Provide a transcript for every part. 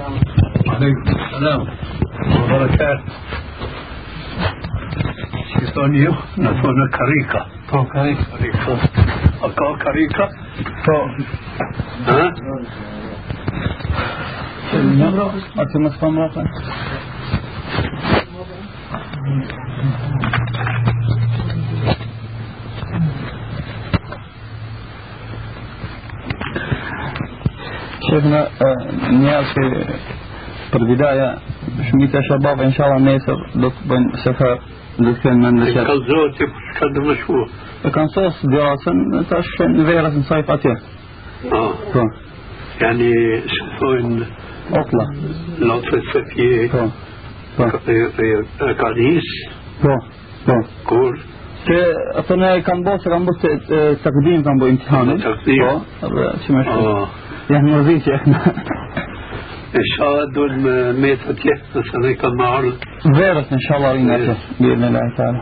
عليكم السلام وبركاته. شيطانيو نتونا كاريكا تو كاريكا كاريكا أكا كاريكا تو ها؟ أتي مصفى مرافع شيخنا آه، نيال في البداية شميت شباب إن شاء الله نيسر بين سفر دكتور من نشر كالزوتي كد مشهور. كان صوص دراسة تاش فيروس صيف أتيه آه. تو يعني شوفون السفيه تو تو كاديس تو تو كور أصلا كان بوس كان بوس تقديم كان بو امتحان تقديم. شو مش آه. يعني مرضي شيخنا إن شاء الله دول ميتة مثلا كما عرض فيروس إن شاء الله رينا بإذن الله تعالى.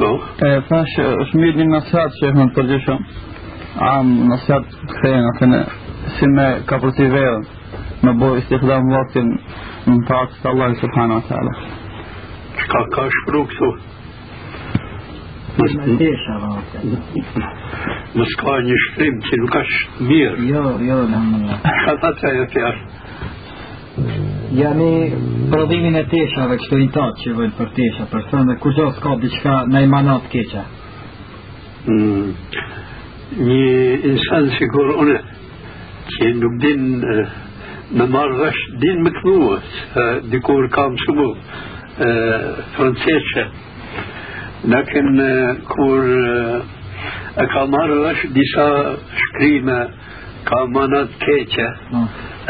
أوه. إيه، فاش شميد من نصيحات شيخنا الترجيشة عام نصيحات خير مثلا سمة كابرتي فير نبو në takë të Allah subhanahu wa ta'ala. Qka ka shpru këtu? Më s'ka një shtrim që nuk është mirë. Jo, jo, alhamdulillah. Ka ta që ajo fjarë? Jani prodhimin e teshave kështu i tatë që vëllë për tesha, për thënë dhe kuzo s'ka diqka në imanat keqa. Mm. Një insan sigur une që nuk din uh, me marrë vesh din me se dikur kam shumë franceshe lakin eh, kur eh, e ka marrë vesh disa shkrime ka manat keqe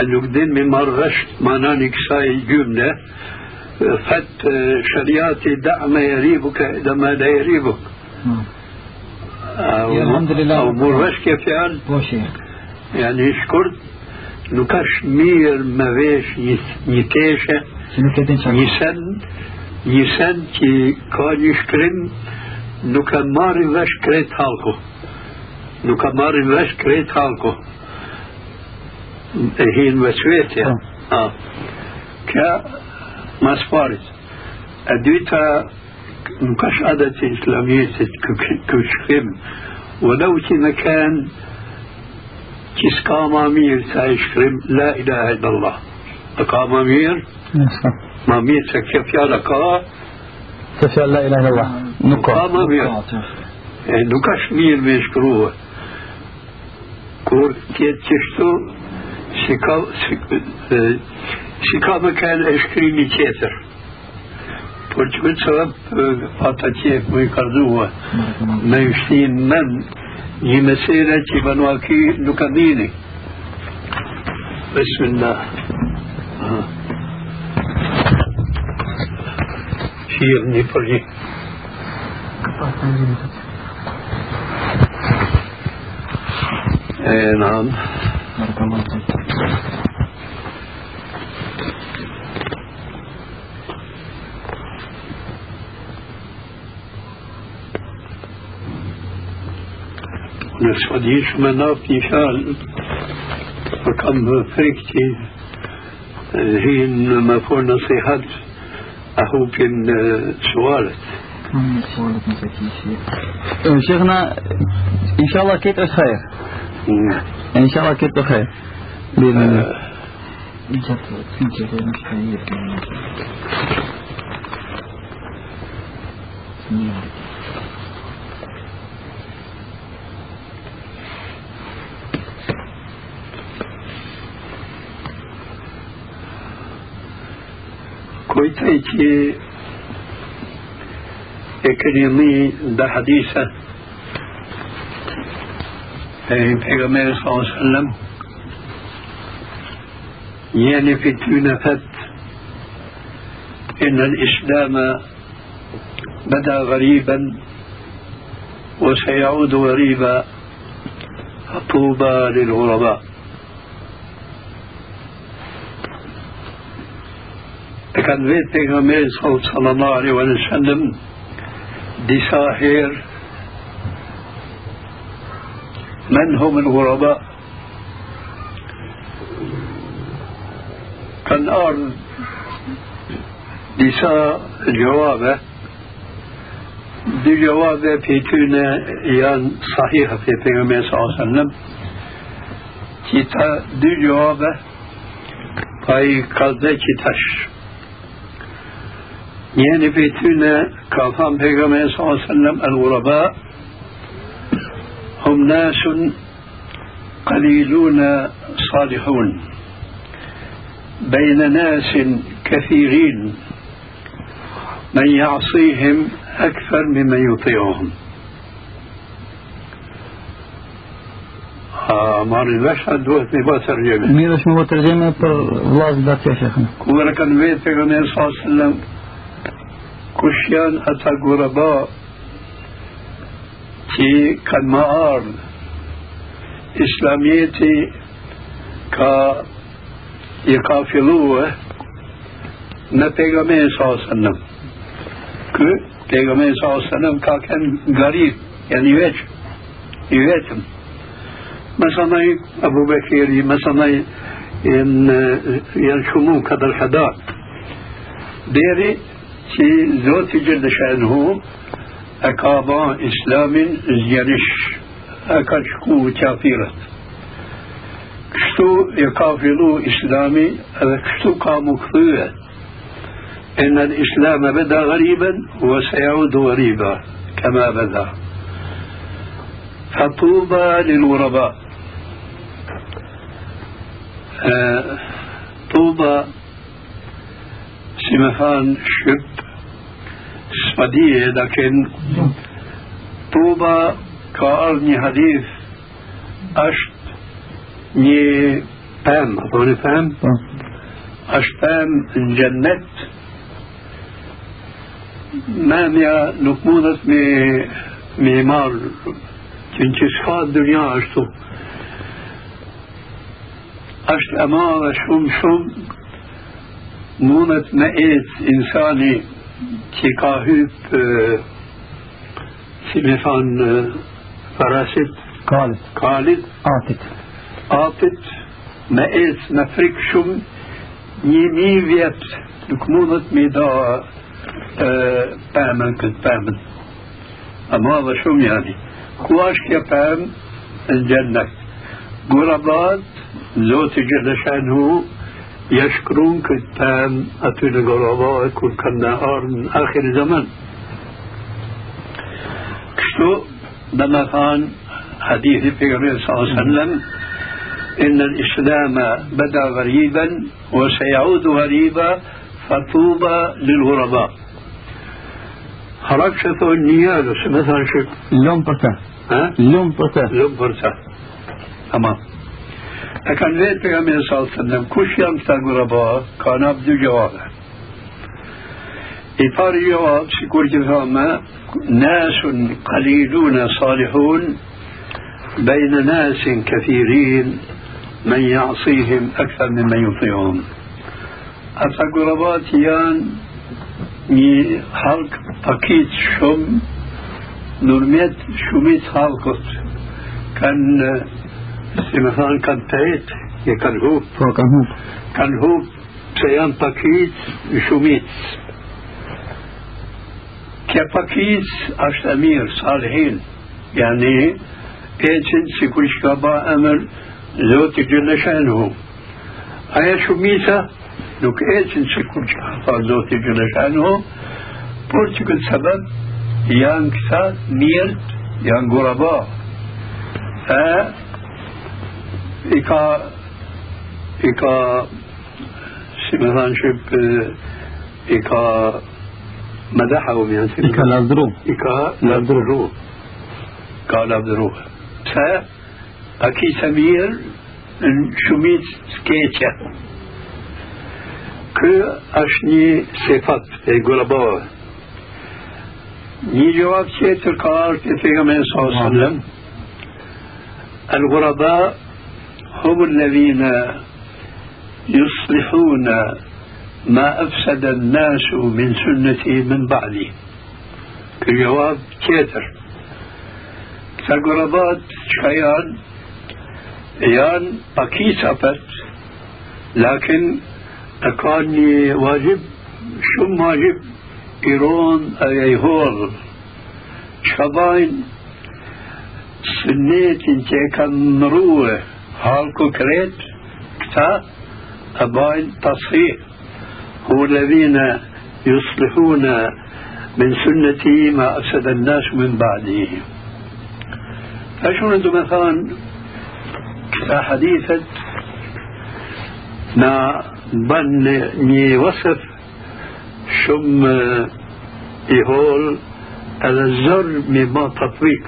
e nuk din me marrë vesh manani kësaj gjymne فت شرياتي دع ما يريبك إذا ما لا يريبك الحمد لله. مرش كيف shi. يعني shkurt nuk është mirë me vesh një, një teshe, e një sen, një sen që ka një shkrim, nuk e marri vesh krejt halko. Nuk e marri vesh krejt halko. E hinë veçvetja. A. Kja mas parit. E dyta nuk është adet e islamiyetit kë shkrim. ولو që në fjala ka, تفعل لا إله إلا الله نقع ma mirë. E nuk është mirë me shkruhe. Kur tjetë qështu, si ka, si, e, si ka me kanë e shkrimi tjetër. Por që me të sëllëp ata tjetë me i kardua, me i shtin men një mesele që banua ki nuk e dini. Bismillah. Ah. Shirë një për një. اي نعم بارك الله مناف نشال فكم فريكتي هي ما فور نصيحات أهو كن سوالت مم، سؤالك مساكين شيخ. شيخنا إن شاء الله كيت خير إن شاء الله كيت خير بإذن الله جت تنجح مش هيك. مم. kujtej që e keni mi nda hadithe e pejgamberi sallallahu alaihi wasallam jeni fi tyne fat إن الإسلام بدا غريبا وسيعود غريبا فطوبى للغرباء كان بيت بيغمبر صلى الله عليه وسلم دي ساحر من هم الغرباء؟ كان أرض ديسا جوابه دي جوابه في تونة يان صحيحة في پیغمبر صلى الله عليه وسلم. كتا دي جوابه فاي قلبه كتاش. يعني في تونة كافان پیغمبر صلى الله عليه وسلم الغرباء هم ناس قليلون صالحون بين ناس كثيرين من يعصيهم أكثر ممن يطيعهم آه مار المشهد دوت نبا ترجمة مين مش مو ترجمة پر vlaz dat يا شيخنا كورا كان بيت پیغمبر صلى الله عليه وسلم كشيان أتا غرباء كي كان ما إسلاميتي كا يقافلوه në pejgamberin sallallahu alaihi wasallam. Ky pejgamberi sallallahu alaihi wasallam ka kanë garib, yani veç i vetëm. مثلا أبو بكر مثلا إن ينشمون كذا الحداء ديري që Zoti Gjellë Shanuhu e ka ba islamin zjerish, e ka shku qafirat. Kështu e ka fillu islami edhe kështu ka mu këthyë إن الإسلام بدأ غريبا وسيعود غريبا كما بدأ فطوبى للغرباء آه طوبى سمفان شب سمدية لكن طوبى كأرني حديث أشت ني بام أظن فهم أشت بام me me marr që në që s'ka dënja ashtu është e madhe shumë shumë mundet me ecë insani që ka hyp si me thanë parasit kalit kalit atit atit me ecë me frikë shumë një mi vjetë nuk mundet me da pemën këtë pemën a madhe shumë yani ku është kjo pemë në gjennet gurabat zoti gjellëshan hu يشكرون كتام أتونا قراباء كل كنا أرن آخر زمن كشتو لما كان حديث في صلى الله عليه وسلم إن الإسلام بدأ غريبا وسيعود غريبا فطوبى للغرباء حركة النيابة مثلا شو اللوم برتا ها برتا تمام. لكن ليه بيغمبر صلى الله عليه وسلم كش يوم غرباء كان أبدو جوابه إطار جواب سيكون جفاما ناس قليلون صالحون بين ناس كثيرين من يعصيهم أكثر ممن يطيعهم أتا غربات يان halk pakit shumë nërmjet shumit halkët kanë si me thanë kanë të jetë e kanë hup po kanë hup kanë hup se janë pakit shumit kja pakit është e mirë salihin yani eqin si kur që ka ba emër zoti gjëllë shenë aja shumita nuk eqin që kur që ka tha Zoti Gjellëshanu, por që këtë sebeb janë këta mirët, janë guraba. E i ka i ka si me thanë shqip i ka مدحهم يعني i ka lavdru i ka lavdru ka lavdru pse a ki se mirë në shumit s'keqe Kë është një sefat e gurabave. Një gjavab tjetër ka ardhur te pejgamberi sallallahu alaihi wasallam. الغرباء هم الذين يصلحون ما أفسد الناس من سنتي من بعدي الجواب تيتر. تقربات شيان يان أكيد أبت لكن أكاني واجب شو واجب إيرون أي هول شباين سنيت انت كان مروة. هالكو كريت كتا أباين تصحيح. هم الذين يصلحون من سنتي ما أفسد الناس من بعده. فشو أنتم مثلا كتا حديثة نا بن ني وصف شم يهول الزر مما تطبيق.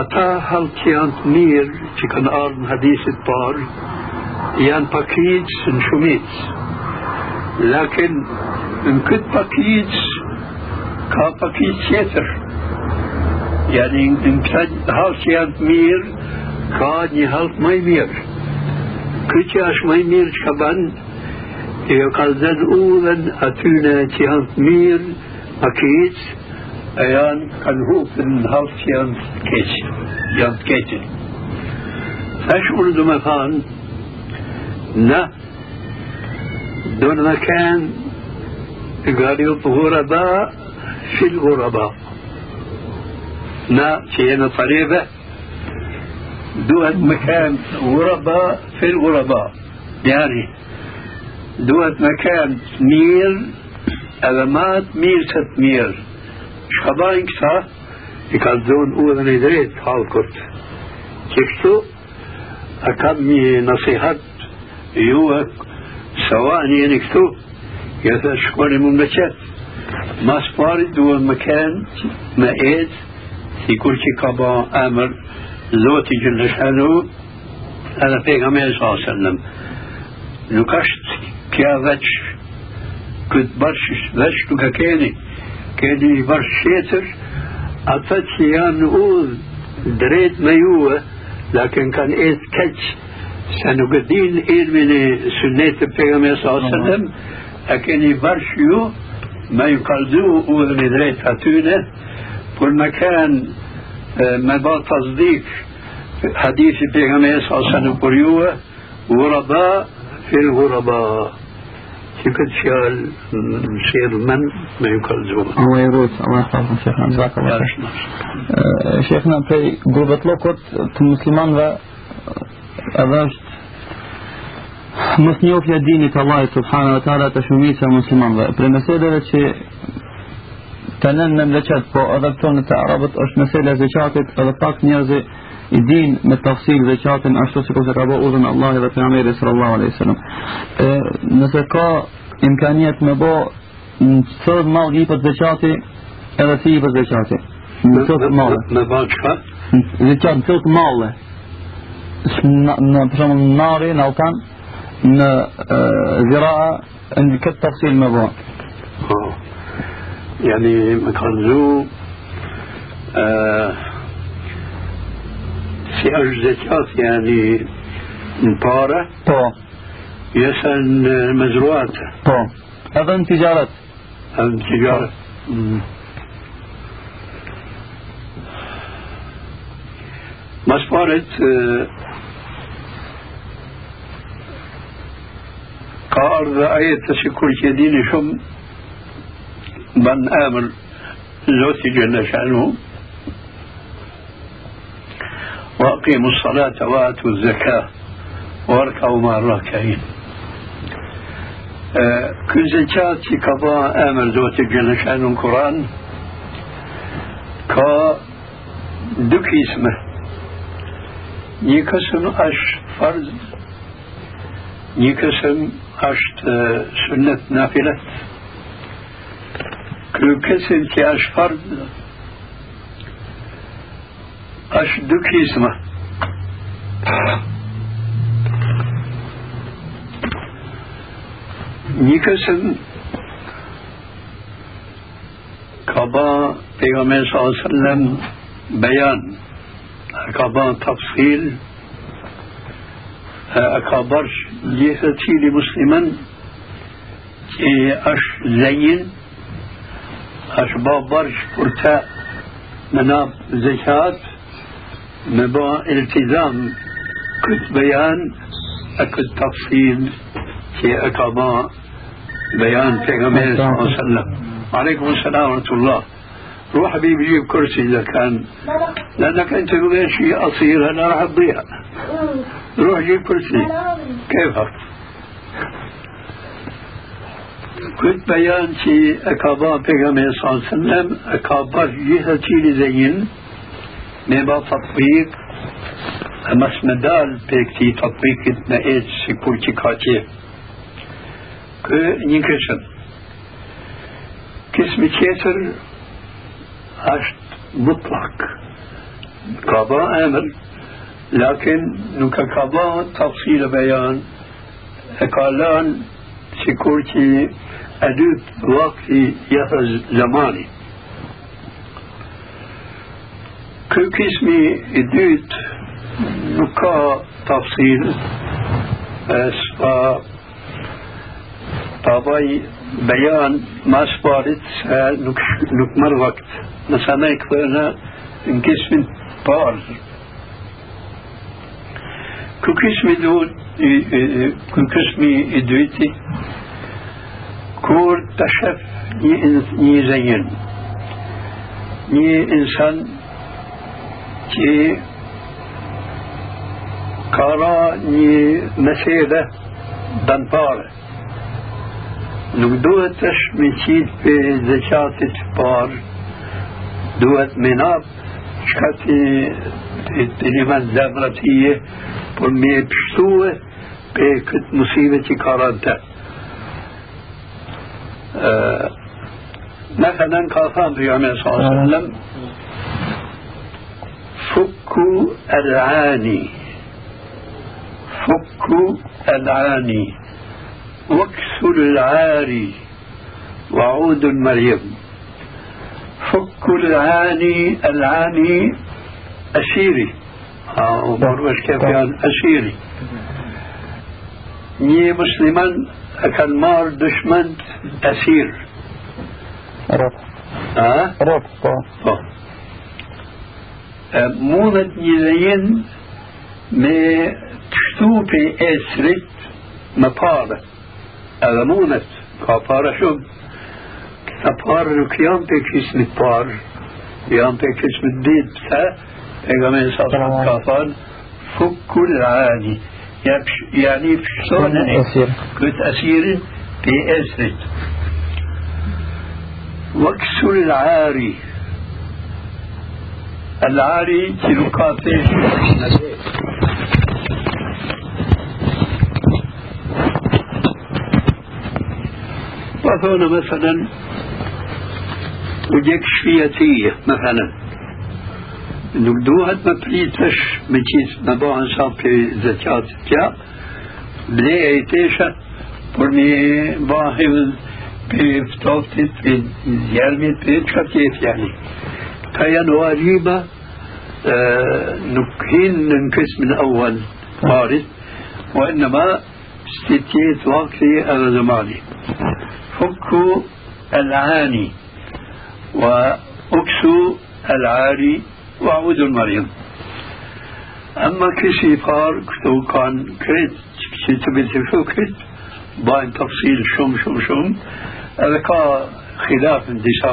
Ata halk që janë të mirë që kanë ardhë në hadisit parë janë pakicë në shumicë lakin në këtë pakicë ka pakicë tjetër yani në këtë halk që janë të mirë ka një halk më i mirë këtë që është më i mirë që ka banë e ka zënë udhen atyne që janë të mirë pakicë أيان كان هو في الهاوس يان كيتش يان كيتش فاش دو مثلا نا دون مكان قالوا غرباء في الغرباء نا شينا طريقة دون مكان غرباء في الغرباء يعني دون مكان مير ألمات مير ست مير. Shkabajnë këta, i ka zonë udhën e drejtë halkut. Që kështu, a kam një nasihat juve, sawani jeni këtu, ja të shkoni më me qëtë. Mas pari duhet më kenë, me edë, si kur që ka ba emër, Zoti Gjëllë Shanu, edhe pejgamberi sa sallam. Nuk është kja veç këtë bërshë, veç nuk e keni. Udhë drejt me juve lakin kanë etë keq se nuk e din ilmin e sunnet të pejgamberi sallallahu alaihi wasallam e keni bërsh ju me ju kalzu udhën e drejt atyne për me kanë me ba tasdik hadithi pejgamberi sallallahu alaihi wasallam për juve غرباء في الغرباء كيف شال شير من ما يكالزون الله يروت الله يحفظكم شيخنا جزاك الله خير شيخنا في قربة لوكوت المسلمان و أذاشت mos njohja dinit Allahit subhanahu wa taala të shumica muslimanëve. Për meseleve që të nën në mleqet, po edhe tonë të arabët është mesele e zeqatit edhe pak njerëzi i din me tafsil zeqatin ashtu si kurse ka bo udhën Allah dhe pejgamberi sallallahu alaihi wasallam. Nëse ka imkaniet me bo në sot mal jipët zeqati edhe si jipët zeqati. Në sot male. Me ba qëka? Zeqat në sot male. Në për shumë në nari, në altan, në ziraa, në këtë tafsil me bo. يعني مكانزو آه في أجزاء يعني مبارة طبعا يسن مزروعات. طبعا أظن تجارة. أظن تجارة. مسبارة كأرض آية تشكر كدين شم من آمن زوتي جل شأنه وأقيموا الصلاة وآتوا الزكاة واركعوا مع الراكعين. كل زكاة كبا آمر زوتي جل شأنه القرآن. كا دك اسمه يكسم أش فرض. يكسم أش سنة نافلة. Kërkesin që është fard është dy kisma. Një kësën ka ba pejgamber sallallahu bejan ka ban tafsil e ka bërsh gjithë cili musliman që është zënjin është ba bërsh për të në nabë zekat me ba iltizam këtë bejan e këtë tafsil që e ka ba bejan pejgamberi sallallahu alaihi wasallam عليكم السلام ورحمة الله روح حبيبي جيب كرسي إذا كان لأنك أنت تقول شيء أصير أنا راح أضيع روح جيب كرسي كيفك كنت بيان شي أكابا بيغامي صلى الله عليه وسلم أكابا جهة شي لزين نبا تطبيق أمس مدال بيكتي تطبيق نأيت سيكورتي كاتي كو نيكشن كسم تيتر عشت مطلق. قضاء أمر. لكن نك قضاء تفصيل بيان قالان سيكورتي أدوت وقتي يفز زماني كسمي قسم دول كل قسم ادويتي كور تشف ني زين ني انسان كي كارا ني مسيرة دنباره Nuk duhet të është me qitë për zëqatit parë, duhet me napë qka të të një men zemratije, por me e pështue për këtë musive që ka rënë të. مثلا قال في عمر صلى الله عليه وسلم فكوا العاني. فكوا العاني. واكسر العاري. وعود مريم. فك العاني العاني أسيري مروش كيف يعني؟ أسيري ني مسلمان أكن مار دشمن أسير. رب. ها رب آه مونët një lejen me të shtu për esrit më parë edhe mundet ka para shumë këta parë nuk janë për kismit parë janë për kismit ditë pëse pejgamberi sa sallam ka thënë fukul ani يعني فشلون كنت أسير في أسرة واكسر العاري العاري تلقى وهنا مثلا وجهك شفيتية مثلا me bëhen sa për zëqatit tja bleja i tesha për me bëhim për ftoftit për zjermit për qka tjetë yani ka janë wajiba nuk hin në qismin awal parit وإنما ستيت وقتي هذا زماني فكوا العاني وأكسوا العاري وأعود المريض. أما كشي فار كتو كان كريت كشي تبي تفكت باين تفصيل شم شم شم هذا خلاف ديشا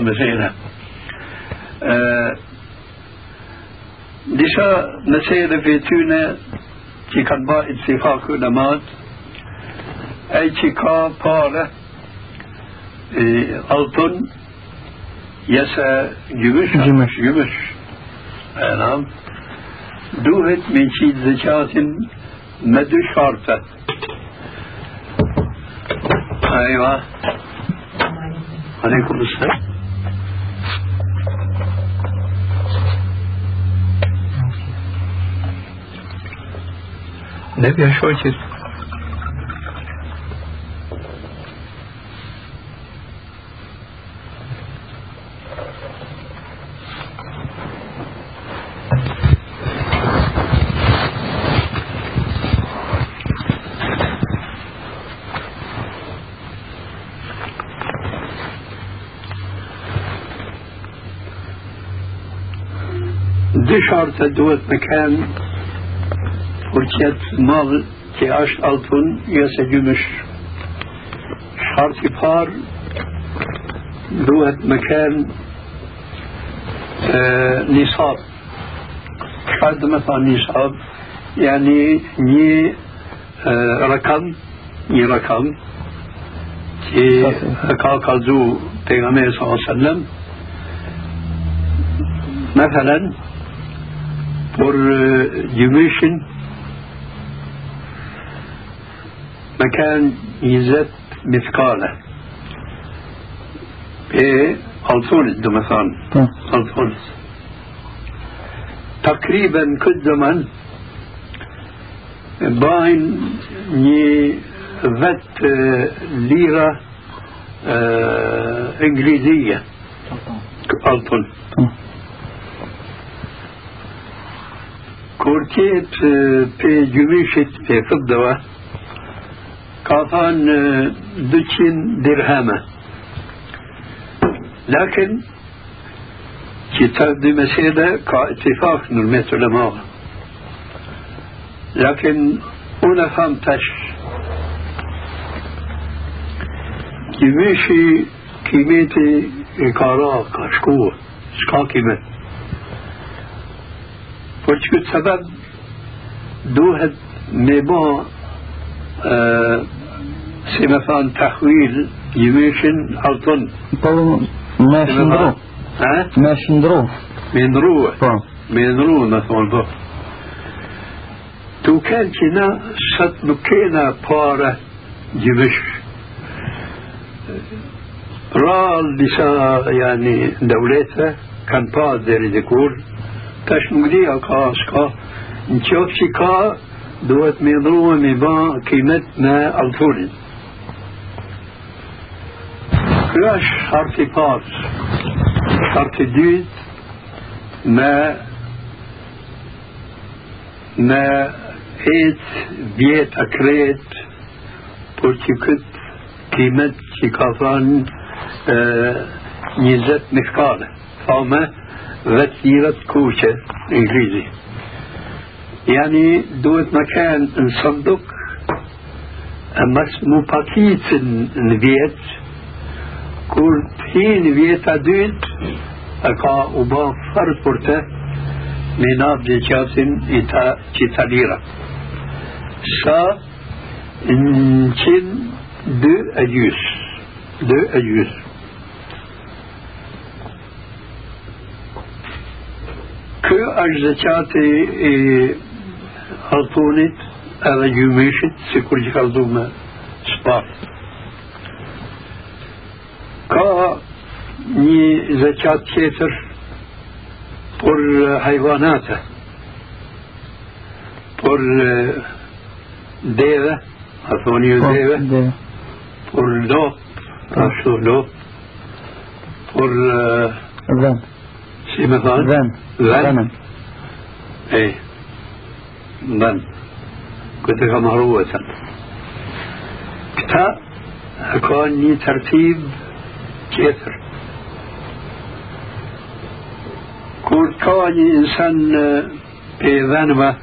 مسيرة أه ديشا مسيرة في تونة كي كان با اتفاق علمات أي كي كا بارة altın yasa gümüş Gümüş. gümüş نعم دوهت من شيء زكاة مدو شرطة أيوة عليكم السلام. ne bja دي شعر تدوت مكان për qëtë madhë që është altun, jo se gjymësh. Shartë i parë duhet me kanë nisab. Çfarë do të thonë nisab? Yani një rakam, një rakam që ka kalzu pejgamberi sallallahu alaihi wasallam مثلا por gümüşün مكان يزت مثقالة. ب ألتونس دمثان ألتونس تقريبا كل زمن باين ني ذات ليرة إنجليزية. ألتون كورتيت في جميشت في فضة. كافان دوتشين درهمه. لكن كتاب دي مسألة كاتفاق نرمية علماء لكن أنا فهمتش كيميشي كيميتي إقارا كشكوه شكا كيمت فشكو سبب دوهد ميبا آه سمثان تحويل يميشن ألطن. ماشي ندرو ها؟ ماشي ندرو مندروع طبعا. مندروع مثلا بو تو كان كنا ست نكينا بارة جمش رال لسا يعني دولتها كان باز داري ذكور تاش نقدي اكا اشكا نشوف شكا دوت ميضروع Ky është sharti i parë. Sharti i dytë me me ecë vjetë a kretë por që këtë kimet që ka thënë njëzet në shkale fa me dhe tjiret kuqe në ngrizi jani duhet në kënë në sënduk e mas mu pakitin në vjetë kur të hinë vjeta dytë e ka u ba farë për të me nabë gjëqatin i ta që ta lira sa në qenë dë e gjys dë e gjys Kë është zëqati i haltonit edhe gjymishit, si kur që ka dhu me spartë. Ka një zëqat tjetër për hajvanate, për deve, a thoni ju deve, për lop, ashtu lop, për, Ven. si me thonë? Ven. Ven. Venem. إيه ظن كنت كما هو كتا كان ترتيب كثر كون كان إنسان بذنبه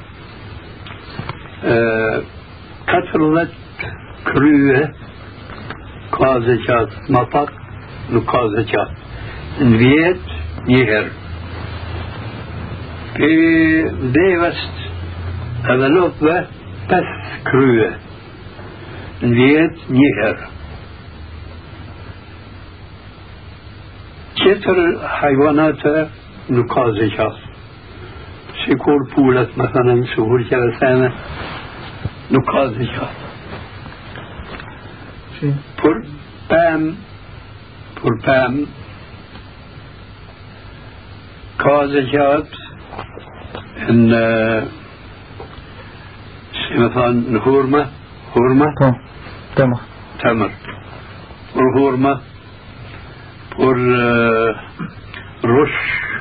كثرت كروه كازجات مطر نكازجات نبيت يهر في ديفست هذا لطفة حيوانات نكازجات سيكون بولت مثلا سهول كذا për pëm për pëm ka zëgjat në si me thonë në hurma hurma Po. Tama. تمر për hurma për rush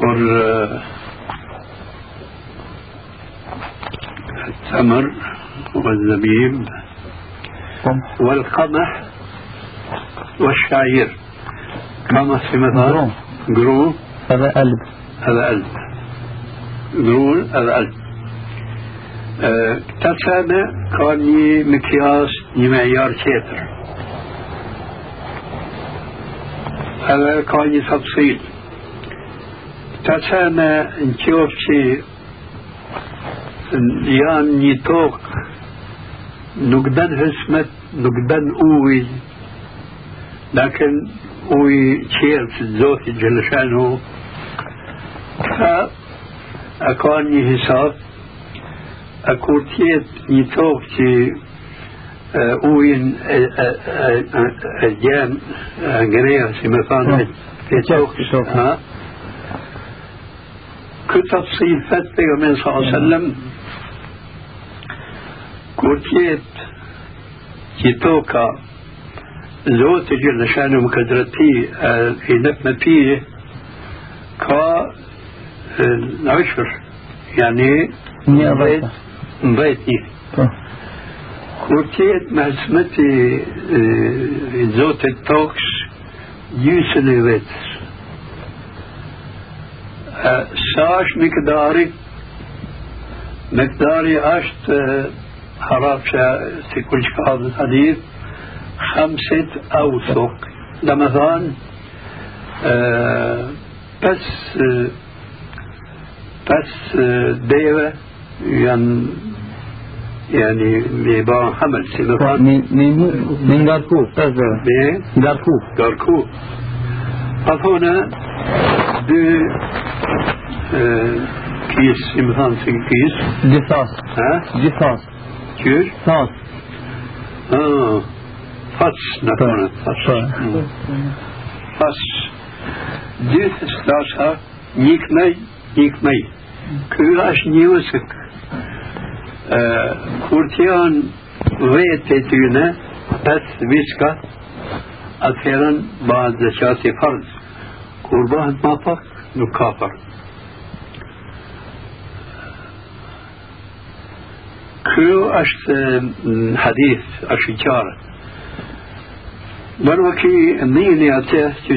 për التمر والزبيب. والقمح والشعير. قمح في مثلا. قرو هذا قلب هذا قلب يقولون هذا قلب تسامة كان ني مكياس ني معيار تيتر هذا كان تفصيل. تسانا انتيوفتي يان نيتوك نقدن هسمت نقدن اوي لكن اوي تشير في الزوت الجلشان هو فا اكواني حساب اكورتيت نيتوك تي اوين أيام انجريا سيما këtë tafsil fat pejgamberin sallallahu alaihi wasallam kur tjetë që toka Zotë gjëllë shanë më ka drëti i nëp me pije ka në ëshër yani një vajta mbajt një kur tjetë me hësmeti i Zotit tokës gjysën e vetës ساش مقداري مقداري أشت حراب في كل هذا الحديث خمسة أوسق لمثان بس بس ديوة يعني يعني ميبا حمل سيمفان من من داركو بس داركو داركو هنا دو كيس مثلا في كيس جثاث ها جثاث كيف؟ ثاث آه فاتس نتونا فاتس فاتس ديت ستاسها نيك مي نيك مي كل اش نيوسك كورتيان tyne pes viska atëherën bëhet zëqati farz. Kur bëhet ma pak nuk ka farz Kjo është hadith, është i qarë. Bërë ki mili atje, që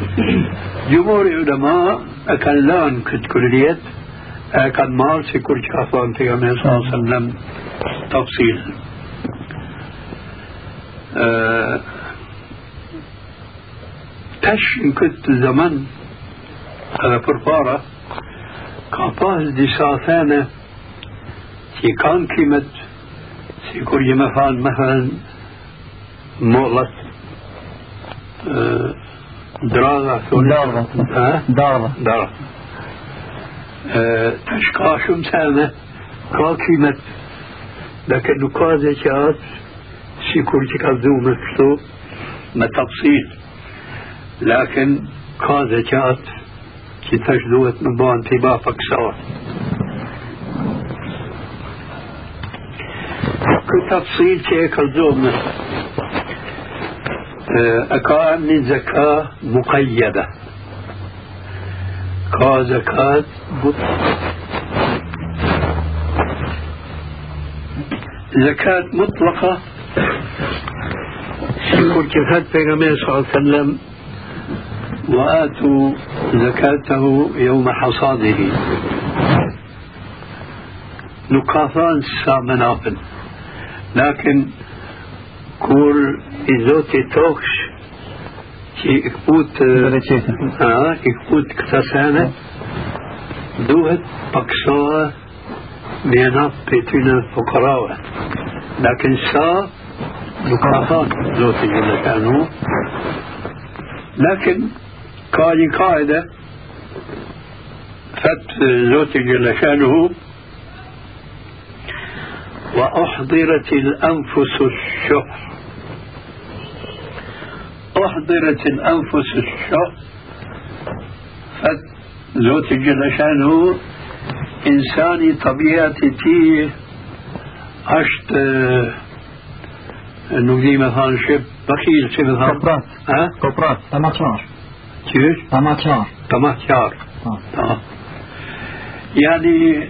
وسلم اشفیال اجتهاد چونکه كافان پیغمبر صلی اللہ علیہ وسلم كل السماء ففيه العشر أكامار كد كلية تفصيل كازوم سبارت جمهور علماء أكن لأن كد كلية أكن مال سيكون كافان في صلى الله عليه وسلم تفصيل أه دراغة دارة دارة دارة تشكاشم سنة كا كلمة لكن نقاط زكاة سيكون تكذو مكتوب ما تفصيل لكن كا زكاة كي تجدوت من بان تبا فكسار كتفصيل كي كالزوم أكا من زكاة مقيدة. كا زكاة زكاة مطلقة. يقول كيف النبي صلى الله عليه وسلم. وآتوا زكاته يوم حصاده. نقاطان سامنافن. لكن كور إزوتي توكش كي إكبوت آه إكبوت كتاسانة دوهت بقصوة بينا بيتنا فقراوة. لكن سا نقاطان زوتي جل شانه لكن قال قاعدة فت زوتي جل شانه وأحضرت الأنفس الشح أحضرت الأنفس الشر فزوت الجلشان هو إنساني طبيعتي تيه أشت آه، نقدي مثلا شب بخيل شب مثلا. كبرات ها؟ أه؟ كبرات تماتشار كيف تماتشار تماتشار يعني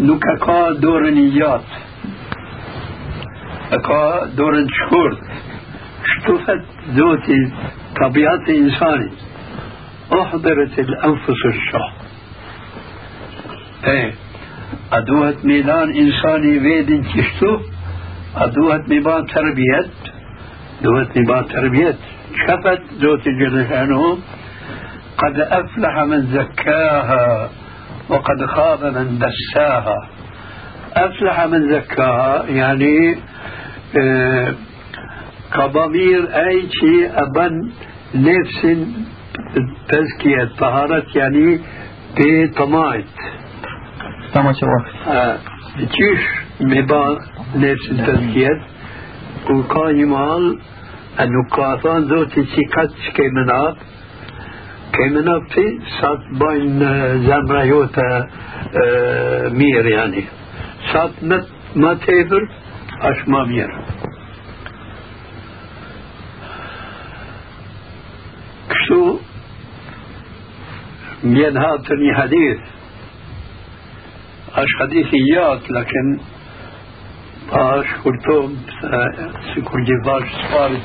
نوكا كا دور نيات كا دور شكورت Zoti tabiat e insanit. أحضرت الأنفس الشح. إيه أدوهت ميلان إنساني ويدن تشتو أدوهت ميبان تربيت دوهت ميبان تربيت. شفت زوت جل شأنه قد أفلح من زكاها وقد خاب من دساها. أفلح من زكاها يعني آه كضمير أي شيء أبن نفس تزكية طهارة يعني بطماعت Tama që vakt. آه مبا نفس التزكية وكان يمال أنه كاثان ذوتي سيكات كيمنات كيمنات في سات بين زمرة يوتا آه مير يعني. سات مت ما تيبر أش ما مير شو بين هاتني حديث أش حديثيات لكن باش قلتهم سيكون جيباش صارت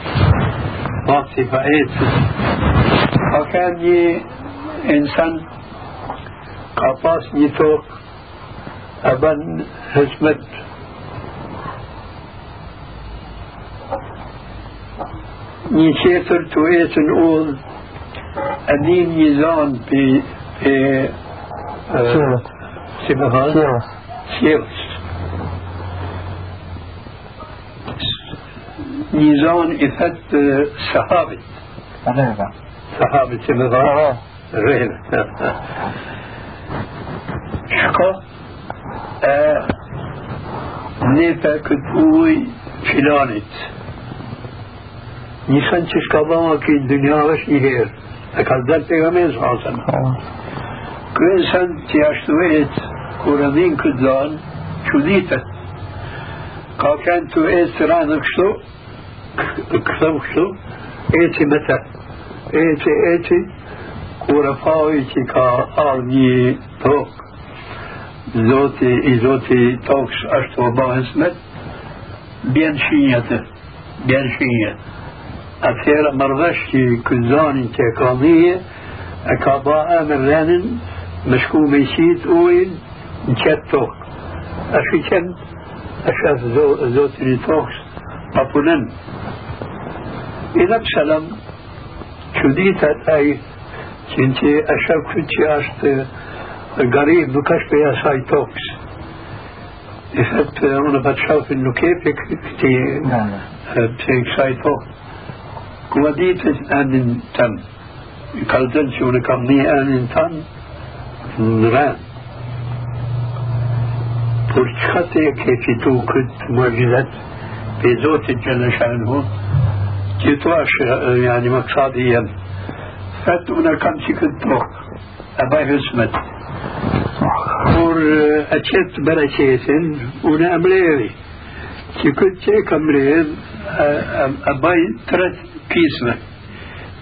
وقتي فأيت فكان ي إنسان قاطاس نيتوك أبن هزمت. një qeter të etën udhë a një një zanë për Sjellës. si më thanë Sjellës. sjellës një zanë i thëtë sahabit Rreva. sahabit si më thanë rrëve shko e nepe këtë uj filanit Nisën që shka dhama këtë dynja është një herë e ka dalë sallallahu alaihi wasallam Ky insan që ashtu vetë kur e vinë këtë zanë, çuditet. Ka kanë të ecë rënë kështu, këthëm kështu, eci me të. Eci, eci, kur e pau që ka ardhë një tokë, zoti, i zoti tokës ashtu o bahës met, bjen shinjët, bjen shinjët. أثير مرغشتي كزاني تيقانية أكابا أمر رانن مشكو ميسيت أويل نشات توك أشي كان أشاف زوتني توقس أبونن إذا بسلام شديت أي كنتي أشاف كنتي أشت غريب بكش بيا ساي توكس إذا أنا بتشاف إنه كيف كنتي بسيك në që që të nuk e. Kua ditë anin tëmë. I kalëtën që unë kam një anin tëmë, në rënë. Por çka të e ke fitu këtë mëgjizet për Zotit Gjellë Shanë që tu është yani maksadi jem fatë unë kam që këtë tokë e baj hësmet por e qëtë bereqetin unë e mledhi që këtë që e kam mledh e baj tre pisme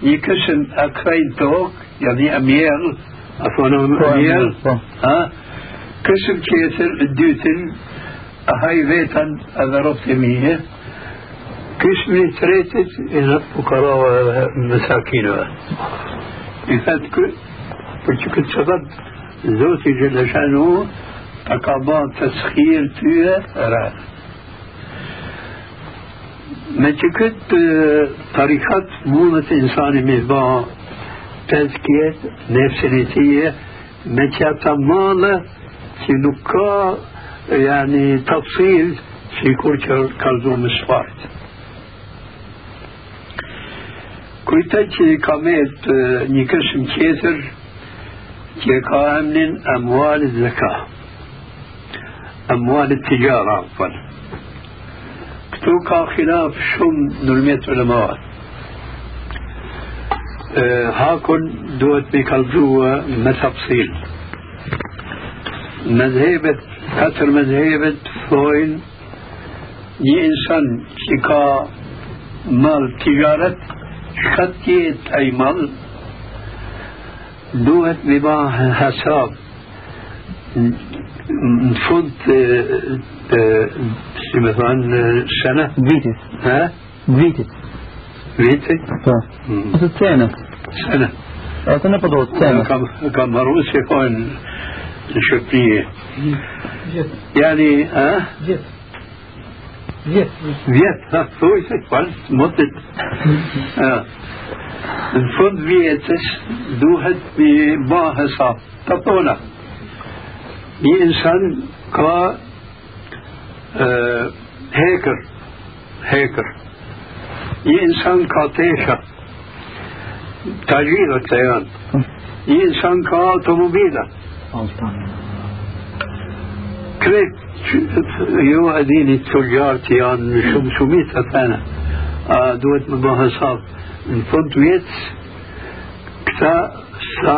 një kësën e këthejnë tokë yani e mjelë أفونا ميال ها كسب كيسر الدوتن هاي بيتا هذا ربط مية كسمي تريتت إن فقراء مساكين إذا كنت سبب ما كنت طريقة مونة إنسان مزبا تزكية نفسيتية متى مالة që nuk ka yani tafsil si kur që kalzu më shfart. Kujta që ka met një këshëm tjetër كامن كتوكا خلاف شم نرمية علماء. أه هاكن دوت بكالزوة ما تفصيل مذهبة كتر مذهبة فوين ني إنسان شكا مال تجارة خطيت أي مال دوت بما حساب. نفوت مثلا سنة فيتس ها؟ فيتس فيتي Po. Ose cene. سنة Ose në përdo cene. كم روسي كون Gjithë, يعني ها. Gjithë. فيت ها فويسك قال مدة ها الفند فيتس دوهت بما حساب تطونا دي إنسان كا آه هيكر هيكر دي إنسان كا تيشا تاجير التيان دي إنسان Altan. كريت يو أديني التجار تيان شم شميت أثانا آه دوت مباها صاب الفند ويتس كتا سا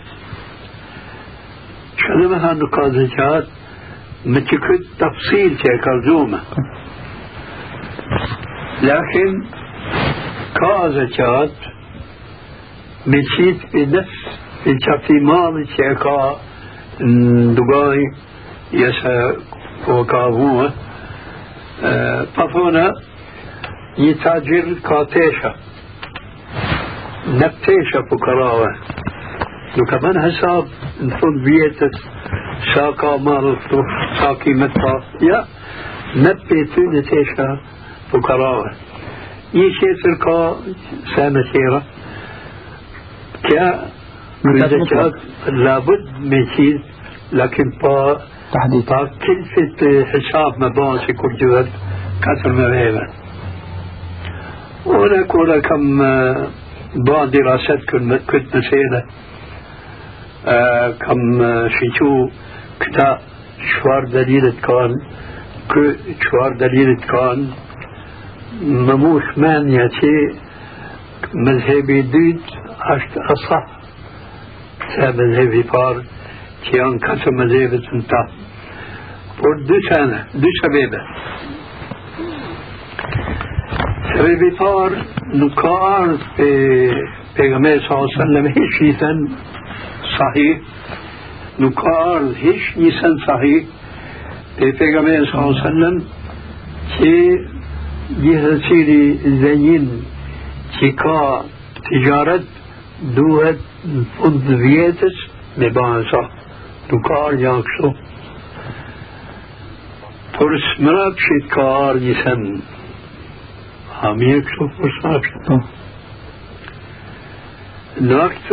شنو مثلا نقازة متكد تفصيل كالزومة لكن كازة مشيت بنفس الشتيمان شيكا دبي يسا وكابوه طفونا يتاجر كاتيشا نبتيشا فقراوة لو كمان حساب نفون بيتت ساقا مال ساقي متا يا نبتي نتيشا فقراوة يشيتر كا سامسيرة كا الزكاة لابد من شيء لكن با تحديد. با كلفة حساب مباس كل جهد كثر مذهبا هناك ولا كم بعض دراسات كنت كم شيشو كتا شوار دليل كان كو شوار دليل كان مموش مان ياتي مذهبي ديد أشت أصح. سه مذهبی پار که آن کس مذهبتون تا. پر دو سنه دو سببه سبب پار نکار به پیغمبر صلی الله علیه وسلم صحیح نکار هیچ نیستن صحیح به پیغمبر صلی الله علیه وسلم سری زنین که کا تجارت arë janë kështu por smrap që ka arë një sen a mirë kështu por smrap Po. نوقت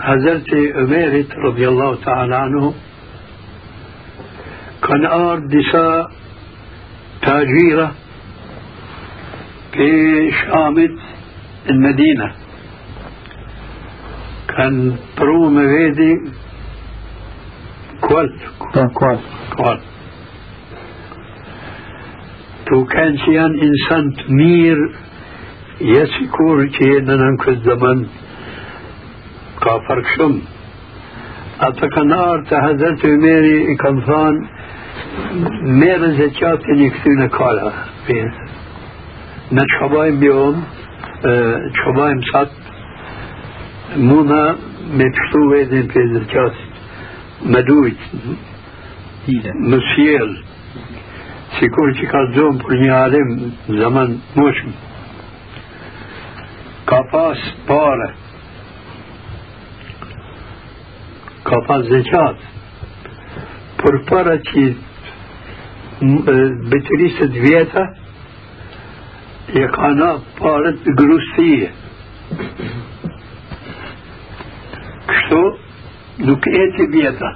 حضرت عمرت رضي الله تعالى عنه كان آر دسا تاجيرة في شامت المدينة كان برو مغيدي كوال كوال كوال تو كان سيان إنسان تمير يسيكور كي ننكو الزمن كينا ننكو الزمن كافر شم أتكنار تهدرت ميري كنفان مير زكاة نكتون كالا në të shkabajmë bjohëm, të shkabajmë sat, muna me pështu vedin për zërqasit, me dujt, Hile. më sjell, si kur që ka zonë për një alim në zaman moshëm, ka pas pare, ka pas zeqat për para që betërisët vjeta e ka na parët grusije kështu nuk e të vjeta.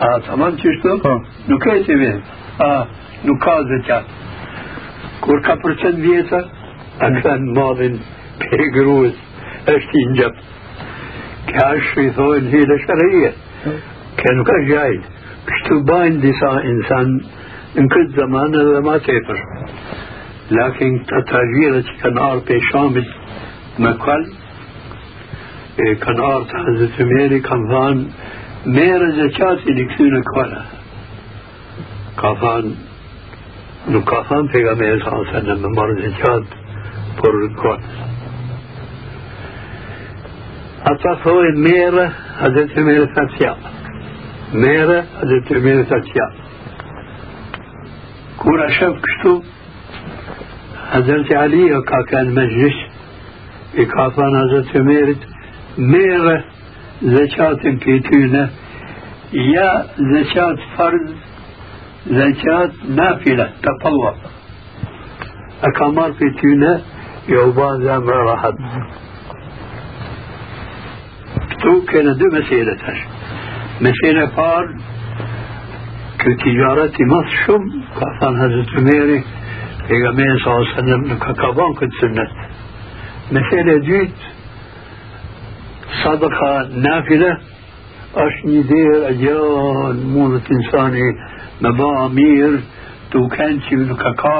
A tamam qështu? Po. nuk e të vjeta. A nuk ka zeqat kur ka përcen vjeta a kanë madhin për gruës është i njëp Kja është i thojnë hile shërije Kja nuk është gjajt Kështu bajnë disa insan Në këtë zaman edhe ma tepër Lakin të trajire që kanë arë për shamit Me kall e kanë arë të Hazret Umeri kanë thanë Mere zëqatin i këthy në kalla Ka thanë Nuk ka thanë pegamere sa se në me marë zëqat Por kallë ata thojnë mere, Umeri tha tja. Mere, Umeri tha tja. Kur a shëf kështu, Hazreti Ali o ka kanë me gjysh, i ka thënë Hazreti Umerit, mere zeqatin për tyne, ja zeqat farz, zeqat nafila, të palla. A ka marë për tyne, jo banë zemra rahat. Tash. Mesele parë, kë tijaret i mas shumë, ka thënë Hazret Umeri, pejgamberi sa sallam nuk ka ka ban këtë sünnet. Mesele dytë, sadaka nafile, është një derë e gjallë mundët insani me ba mirë, duken që nuk ka ka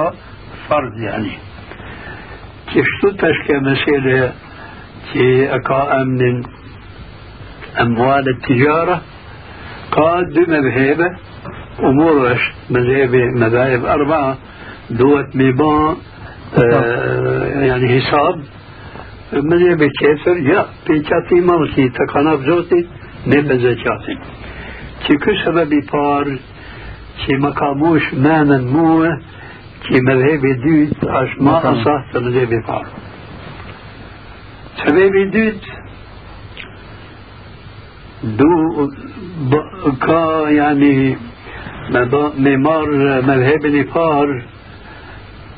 fard yani. Kështu tash ke mesele që e ka emnin أموال التجارة قال بمذهبه أمور مذهب مذاهب أربعة دوت ميبان آه يعني حساب. مذهب كيفر يا بيتشاتي مالكي تقانا بزوتي نبزجاتي që ky sebeb i parë që më ka mush menën mua që me dhebi dytë është ma asah të me dhebi parë. Sebebi dytë دو كا يعني ممار مذهب نفار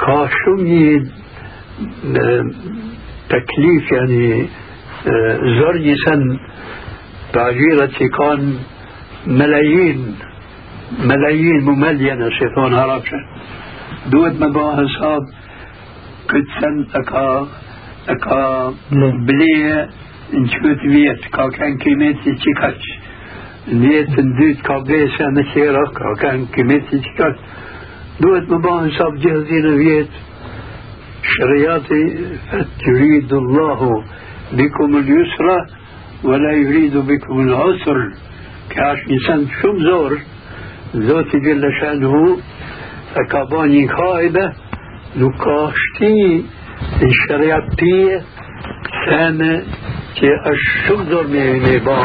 كا شوي تكليف يعني زرجي سن تعجيرة كان ملايين ملايين مملينة شيطان هربشة دوت مبا حساب كت سن اكا اكا بليه në qëtë vjetë, ka kanë kimeti që kaqë. Në jetën dytë ka besja në qera, ka kanë kimeti që kaqë. Duhet më banë sa gjithë në vjetë, shërijati fëtë juridu Allahu bikum l'yusra, ولا يريد بكم العسر كاش إنسان شم زور ذات جل شأنه فكاباني قاعدة نكاشتي الشريعة سنة që është shumë dorë me, me ba,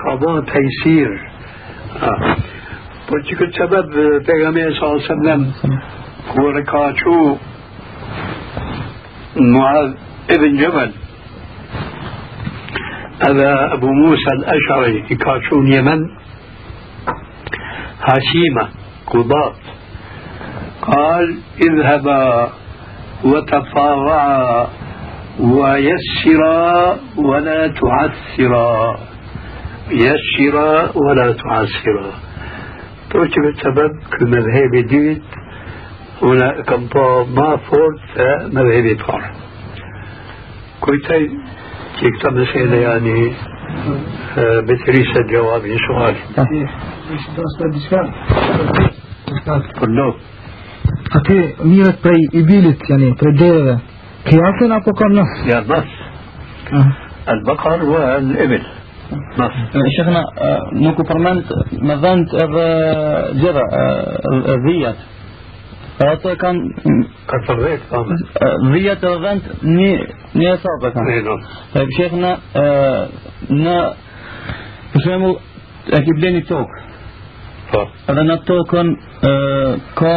ka ba tejsir. Por që këtë sebeb pejgamberi sa sallam kur e ka qu Muad ibn Jabal هذا أبو موسى الأشعري كاشون يمن هشيمة قضاة قال اذهبا وتفاوعا ويسرا ولا تعسرا يسرا ولا تعسرا توجب السبب كمذهب جديد هنا كم ما فورت مذهب طار. كويتاي كيك مسألة يعني بتريس الجواب سؤال كله Aty mirët prej i bilit, yani prej dereve, قياسا بقر نص. يا نص. آه. البقر والإبل. نص. آه، شيخنا آه، نوكو برمانت مذانت إذا جرى الذيات كان كثر ذيت ذيات الذانت ني ني صعبة كان. نعم. طيب شيخنا نا بسمو أكيد بني توك هذا në tokën ka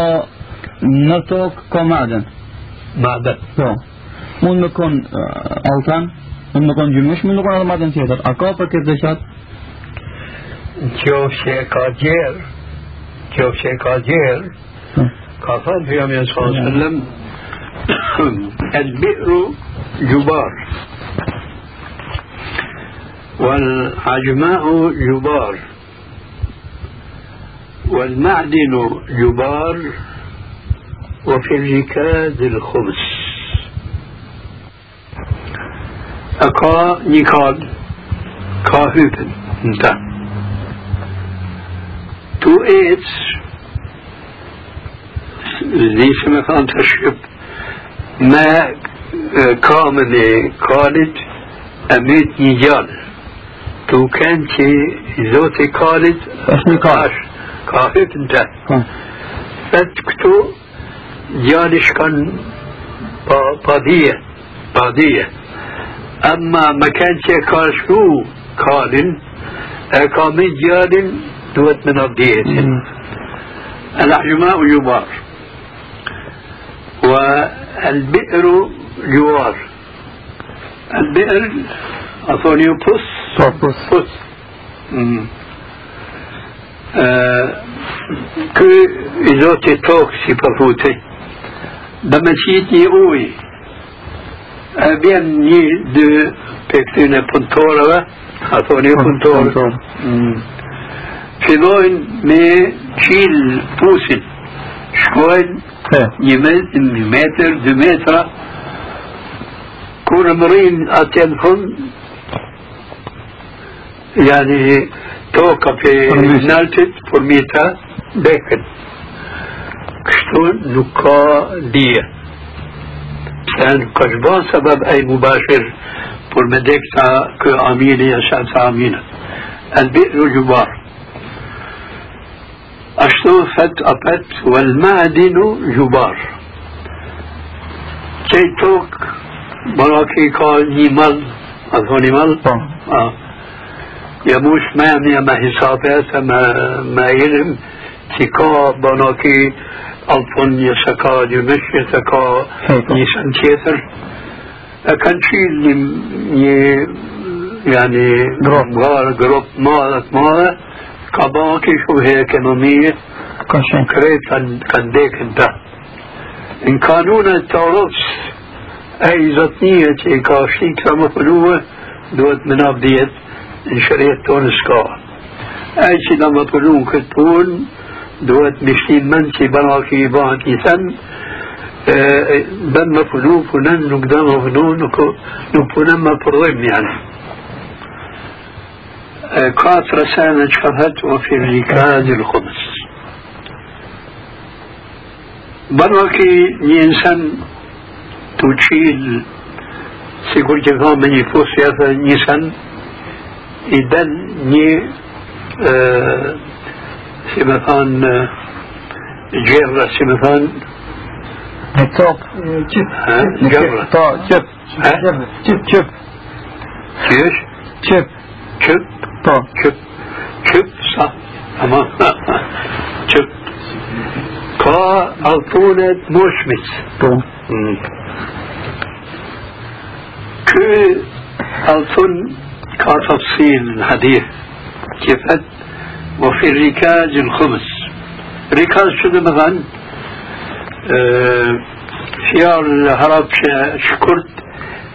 në tokë ka madën. Madën. Mund me kon uh, altan, mund me kon gjymysh, mund me kon maden tjetër. A ka për këtë zeqat? qofë që e ka gjerë, qofë që e ka gjerë, ka thënë për jam e sallam, البئر جبار والعجماء جبار والمعدن جبار وفي الركاز الخبز أكا نيكال كاهوبن. انت تو إيتس زي سمكان تشرب ما كامل خالد أميت نجال تو كان زوتي خالد أسمي قال كاهب انت فتكتو جالش كان كان البئر أظن بوس أما ما كانش كاشكو كالين أكامي آه، جالين دوت من الديت. الأحجماء يبار والبئر جوار. البئر أثوني بوس. بس بس آه، كي إزوتي توكسي بفوتي بمشيتي أوي. E bjen një dy pe këtyne punëtorëve a thoni punëtorë? Fillojnë me qilë pusin shkojnë një metr, një metr, dy metra. Kur mërin atje në fund yani toka pe naltit përmita bekën. Kështu nuk ka dije nuk ka shban sebeb aj mubashir për me dekta kë amini e shatë aminat البئر جبار أشتو فت أبت والمعدن جبار كي توك براكي قال نيمال أظن نيمال آه. يموش ما يمني ما حسابات ما ما علم تكا براكي ألفون يسكا يمش يسكا نيسان تيتر كان شيء يعني جروب جروب مالت مالت كباكي شو هيك نمية كشن كريت كان كان ديك انت ان قانون التورث اي زتنية اي كاشي كما دوت من تونسكا اي شي لما فلون كتبون دوت مشتين منسي بناكي باكي سن بن مفلو فنن نقدام فنون نكون مفرضين يعني كات رسالة شفت وفي الركاز الخبز بركي نينسان تشيل سيقول جفا من يفوس يا نيسان إذن ني آه سمثان جرة سمثان توب شيب جرة تو شيب شيب شيب كيش شيب شب تو شب شب صح تمام شب كا ألطونة مشمس تو كي ألطن كتفصيل الحديث كيفت وفي الركاز الخبز. ركاز شنو مثلا؟ آه في الهرب شكرت.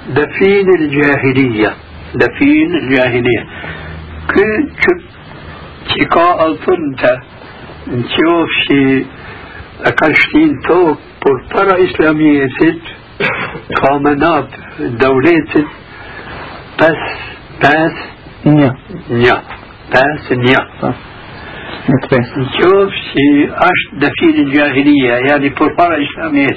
دفين الجاهلية. دفين الجاهلية. كل شكا الفنتا نشوف شي أكشتين توك بورترا إسلامية ست كامنات دولة بس بس نيا. نيا. بس نيا. نتبس نشوف شي أشت دفين الجاهلية يعني بورترا إسلامية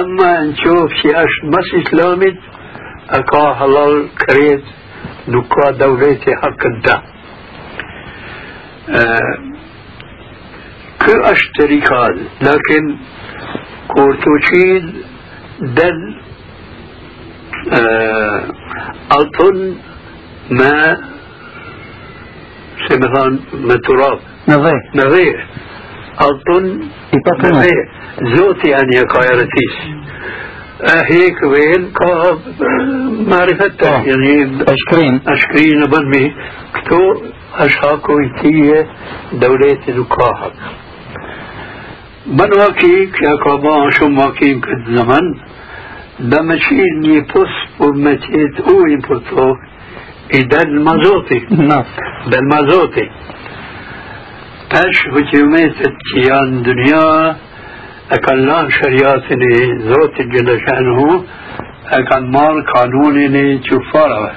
أما نشوف شي أشت بس إسلامي أكا halal كريت nuk ka devleti hakkën ta. Kë është të rikal, lakin kur të qil del altun me se me than me turab, نظي me dhe, altun I pa me punë. dhe, zoti anë ka jarëtis. هيك وين كا معرفة آه. يعني أشكرين أشكرين بنمي كتو është haku i tije dëvleti nuk ka hak. Bën vaki, kja ka ba shumë vakim këtë mazoti. Nas. Del mazoti. Tash hëqimetet që janë dënja, e kanë lanë shëriatin e Zotit Gjellëshanhu, e kanë marë kanunin e qufarave.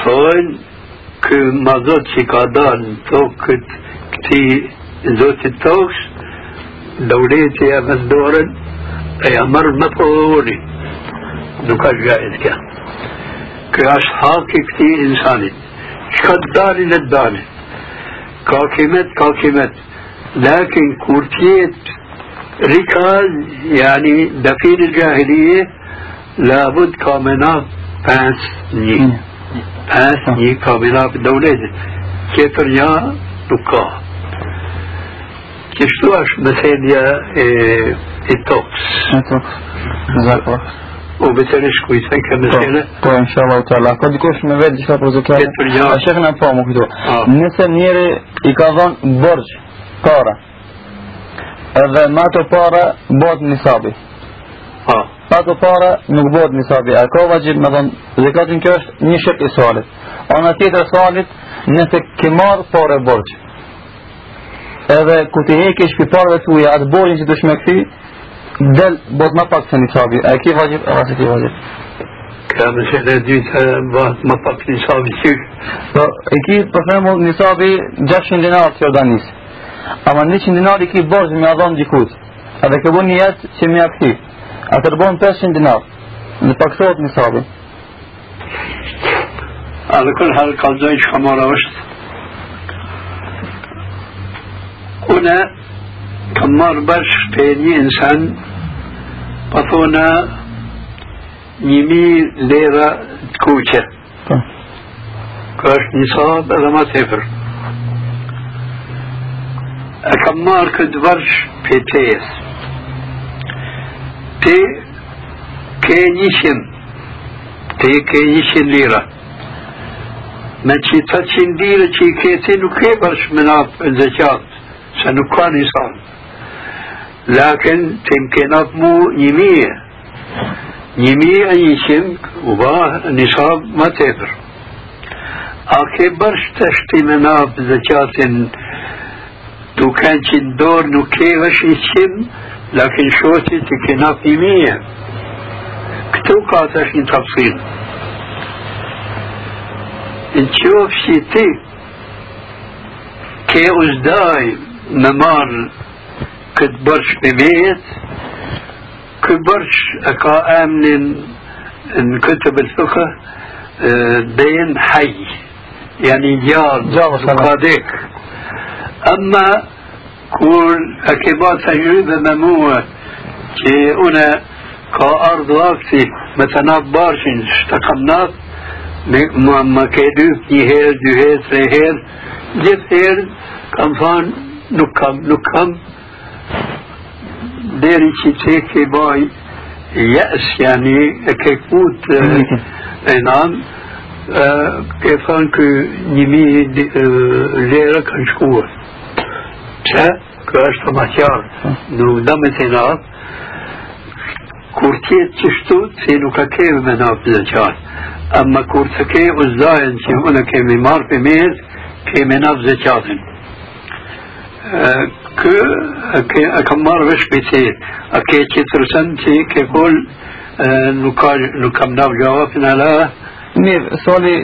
Thonë, kë mazot që ka dalë në tokë këti Zotit tokës, دولتي يا مندورا يا مر مفعولي نكاش جائز كان كاش حاكي كتي إنساني شكد دالي للدالي كاكمت كاكمت لكن كورتيت ركاز يعني دفين الجاهلية لابد كامنا بانس ني بانس ني كامنا بالدولة كيتر يا kështu është mëselja e, e tokës. E tokës. Zakor. U betërish ku i thënë ka mësele? Po, inshallah taala. Ka dikush me vetë diçka për zakat? Tjetër jo. A shekna po më këtu. Nëse njëri i ka dhënë borxh para, edhe me ato para bëhet nisabi. Ha. Pa ato para nuk bëhet nisabi. A ka vajib me dhënë zakatin kjo është një shek i salit. Ana tjetër salit nëse ke marrë pare borxh. Edhe ku ti hekesh për parëve tuja atë borxhin që të دل بود ما پاک نصابی اکی واجب؟ اواسی کی واجب؟ که مثلا دیتا بود ما پاک نصابی چی اکی پس ما نصابی جشن دینار تیردن نیست. اما نیچین دیناری که برز می آدم دیکود اده که بون نیت چه می اپکی اتر بون پشن دینار. نپاکسوت نصابی. على كل حال قال زوج خمارة وشت. هنا dinar. Në paksohet nisabi. على كل حال قضيت كما روشت هنا كمار برش بيني إنسان بطونا نيمي ليرة تكوشة Po. كاش نصاب هذا ما تفر كمار كنت برش بيتيس تي كينيشن تي كينيشن ليره me që të qindire që i keti nuk e bërsh me nap zekat, se nuk ka një san. لكن تمكن أطمو نمية. نمية يشم وباه نصاب ما تبر أكبرش تشتي مناب زكاة دوكان دور نوكي وش يشم لكن شوتي تمكن أطمو نمية. كتو قاتش تفصيل إن شوف شيتي كي أزداي نمار كد برش بميت كبرش أكا آمن إن كتب الفقه بين حي يعني جار. قاديك أما كل أكبات تجربة مموة كي أنا كأرض وقتي مثلا بارشن اشتقمنات ما ما ke dyp një herë, dy herë, tre herë, deri që që ke baj jes, yani e ke kut e nam ke thonë kë një mi lera kanë shkuar që kë është të maqjarë nuk damet e natë kur tjetë qështu, se nuk ka keve me napë dhe qarë. Amma kur të ke uzdajen që unë kemi marë për mes, kemi napë dhe qarën. Kë ke, e kam marë vesh për te, a ke që të rësën që ke kol nuk, ka, nuk kam napë gjavapin ala, Mirë, soli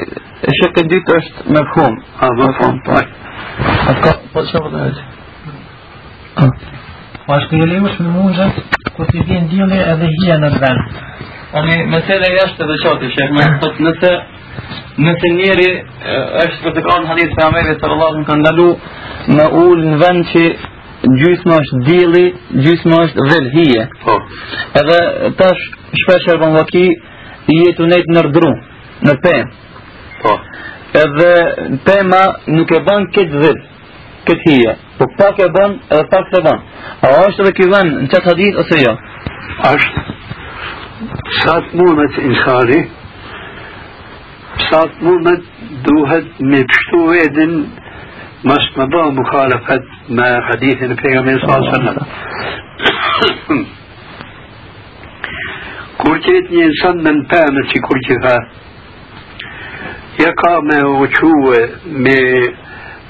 shek e dytë është me fhum. a më thonë, po. Atë ka, po që po të vetë? Po është e lejushme mundë kur të vjen dielli edhe hija në vend. Ani, mesela jashtë edhe qatë, shek, me thot nëse nëse njeri është për të ka në hadith për Ameri sallallahu alaihi kanë ndalu me ul në vend që gjysma është dili, gjysma është dhelhije. Po. Edhe tash shpesh e bën vaki i jetu në rdru, në pemë. Po. Edhe pema nuk e bën këtë dhil, këtë hije. Po pak e bën edhe pak se bën. A është edhe ky vend në çat hadith ose jo? Është sa të mundet insani, sa të mundet duhet me pështu edin مس مضى مخالفة ما حديث النبي صلى الله عليه وسلم. كورتيت إنسان من بامسي كورتيها يقع ما وشو ما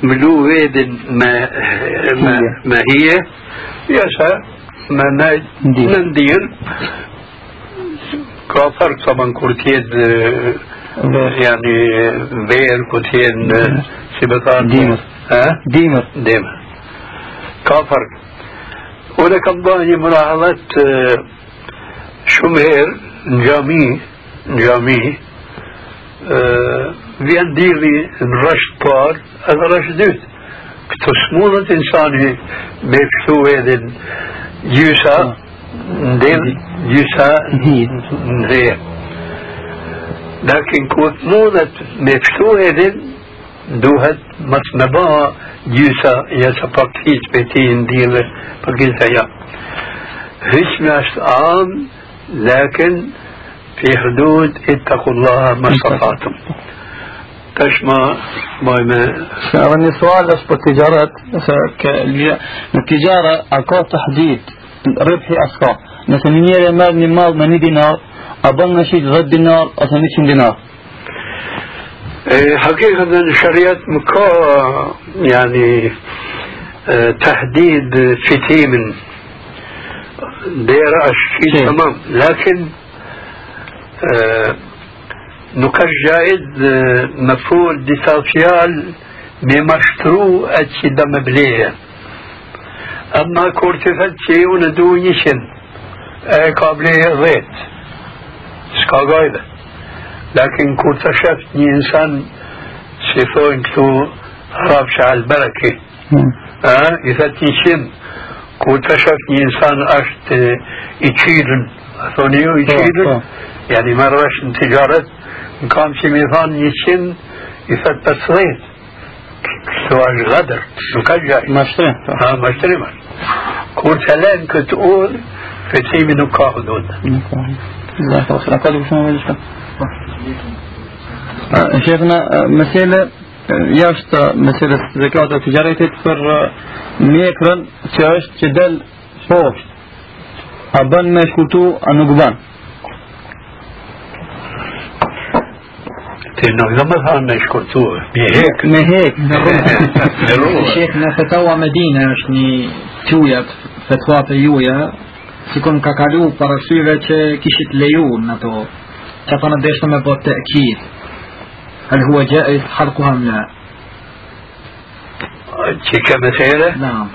ملو ويدن ما ما, ما هي. يسا ما ندير. ka fark طبعا كورتين يعني فير كورتين سبطان në gjami, në gjami, vjen dili në rësht parë edhe rësht dytë. Këto smundët insani me fështu edhe gjysa, ndel gjysa ndhe. Lakin ku të mundet me fështu edhe duhet mos me ba gjysa jasa pak hiq me ti në dile për gjitha ja. Hiq me është am, lakin ما استطعتم تشمع ما يعني سؤال إيش بالتجارات التجارة اكو تحديد ربحي اسكا مثلا نيري مال من مال من دينار أظن شيء غد دينار أثني دينار إيه، حقيقة الشريعة مكو يعني إيه، تحديد فتيم. دير أشي إيه. تمام. لكن نكش جائد مفعول ديسافيال بمشترو أتشي دم بليه. أما كورتفت شيء وندو نشن قابلية ضيت شكا قايدت e këtu, rafsha al-baraki, i thëtë një qind, kur të shëft një insan është i qirën, thoni ju i qirën, يعني ما رواش تجارة كان في ميزان يشين يفت تصغير سواء غدر مكجاي مشتري ها مشتري مش كور سلام كتقول في تيم نكاه دون جزاك الله خير أقول شو ما شيخنا مسألة jashtë meselës zekat e tijaretit për mjekrën që është që del poshtë. A bën me shkutu, a nuk bën. انه اذا ما ثاني شكرتوه بهيك بهيك Shekna fetaua Medina është një qujat fetua të juja sikur ka kalu parashyve që kishit leju në ato që ato në deshtë me po të ekid هل هو جائز حلقها أم لا؟ كمثالة؟ نعم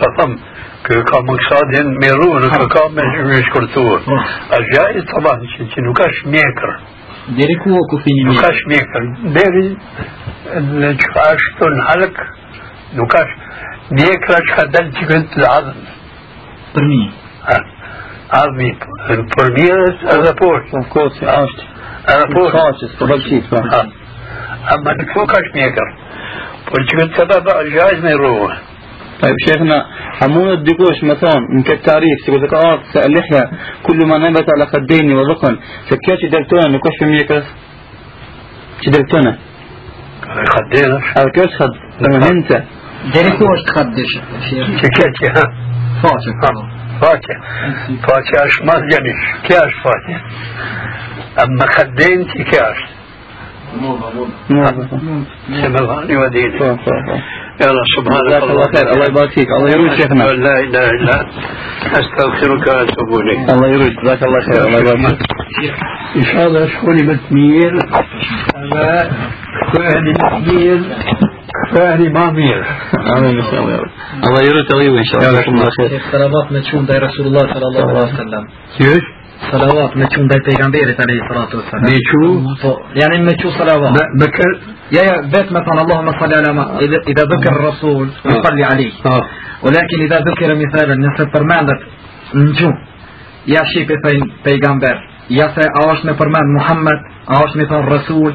فطم كمقصاد ميرون كم مش كرتور الجائز طبعا شنو كاش ميكر Deri ku o kufini Nuk mirë? është mjekër. Deri në që ashtu në halëk, nuk është mjekra që ka dalë që këtë të adhën. Për mi. Adhëmi, për mirës edhe poshtë. Po kosi është. Edhe poshtë. Kaqës, për bëlqit, po. Amma në këtu ka është mjekër. Por që këtë sebeb është gjajz me ruë. طيب شيخنا حمونة ديكوش مثلا من كالتاريخ سيقول لك آه اللحية كل ما نبت على خدين وذقن فكيف درتونا نكوش في ميكس درتونا خدينا هذا كيف خد لما انت Deri ku është khaddish? Shekh. që Faqe është mas gjenish. Kjo është faqe. Amma خدين dini. طيب طيب يلا سبحانك الله خير. الله يبارك فيك الله يرد شيخنا. لا إله إلا أنت. أستغفرك وأتوب إليك. الله يرد جزاك الله خير. الله يبارك فيك. إن شاء الله شغلي متمير كفاني متمير كفاني Këthehni ma mirë. Amin. Allah i rëtë alivu, inshallah. Salavat me qumë dhe Rasulullah sallallahu alaihi wasallam. Qështë? Salavat me qumë dhe pejgamberit alaihi sallatu sallam. Me qumë? Po, janë me qumë salavat. Me kër? Ja, ja, vetë me thonë Allahumma salli ala ma, idha dhëkër Rasul, ah. me salli ali. Olakin ah. idha dhëkër e mithalën, nëse përmendet në gjumë, ja shqipe pejgamber, ja se a është me përmend Muhammed, a është me thonë Rasul,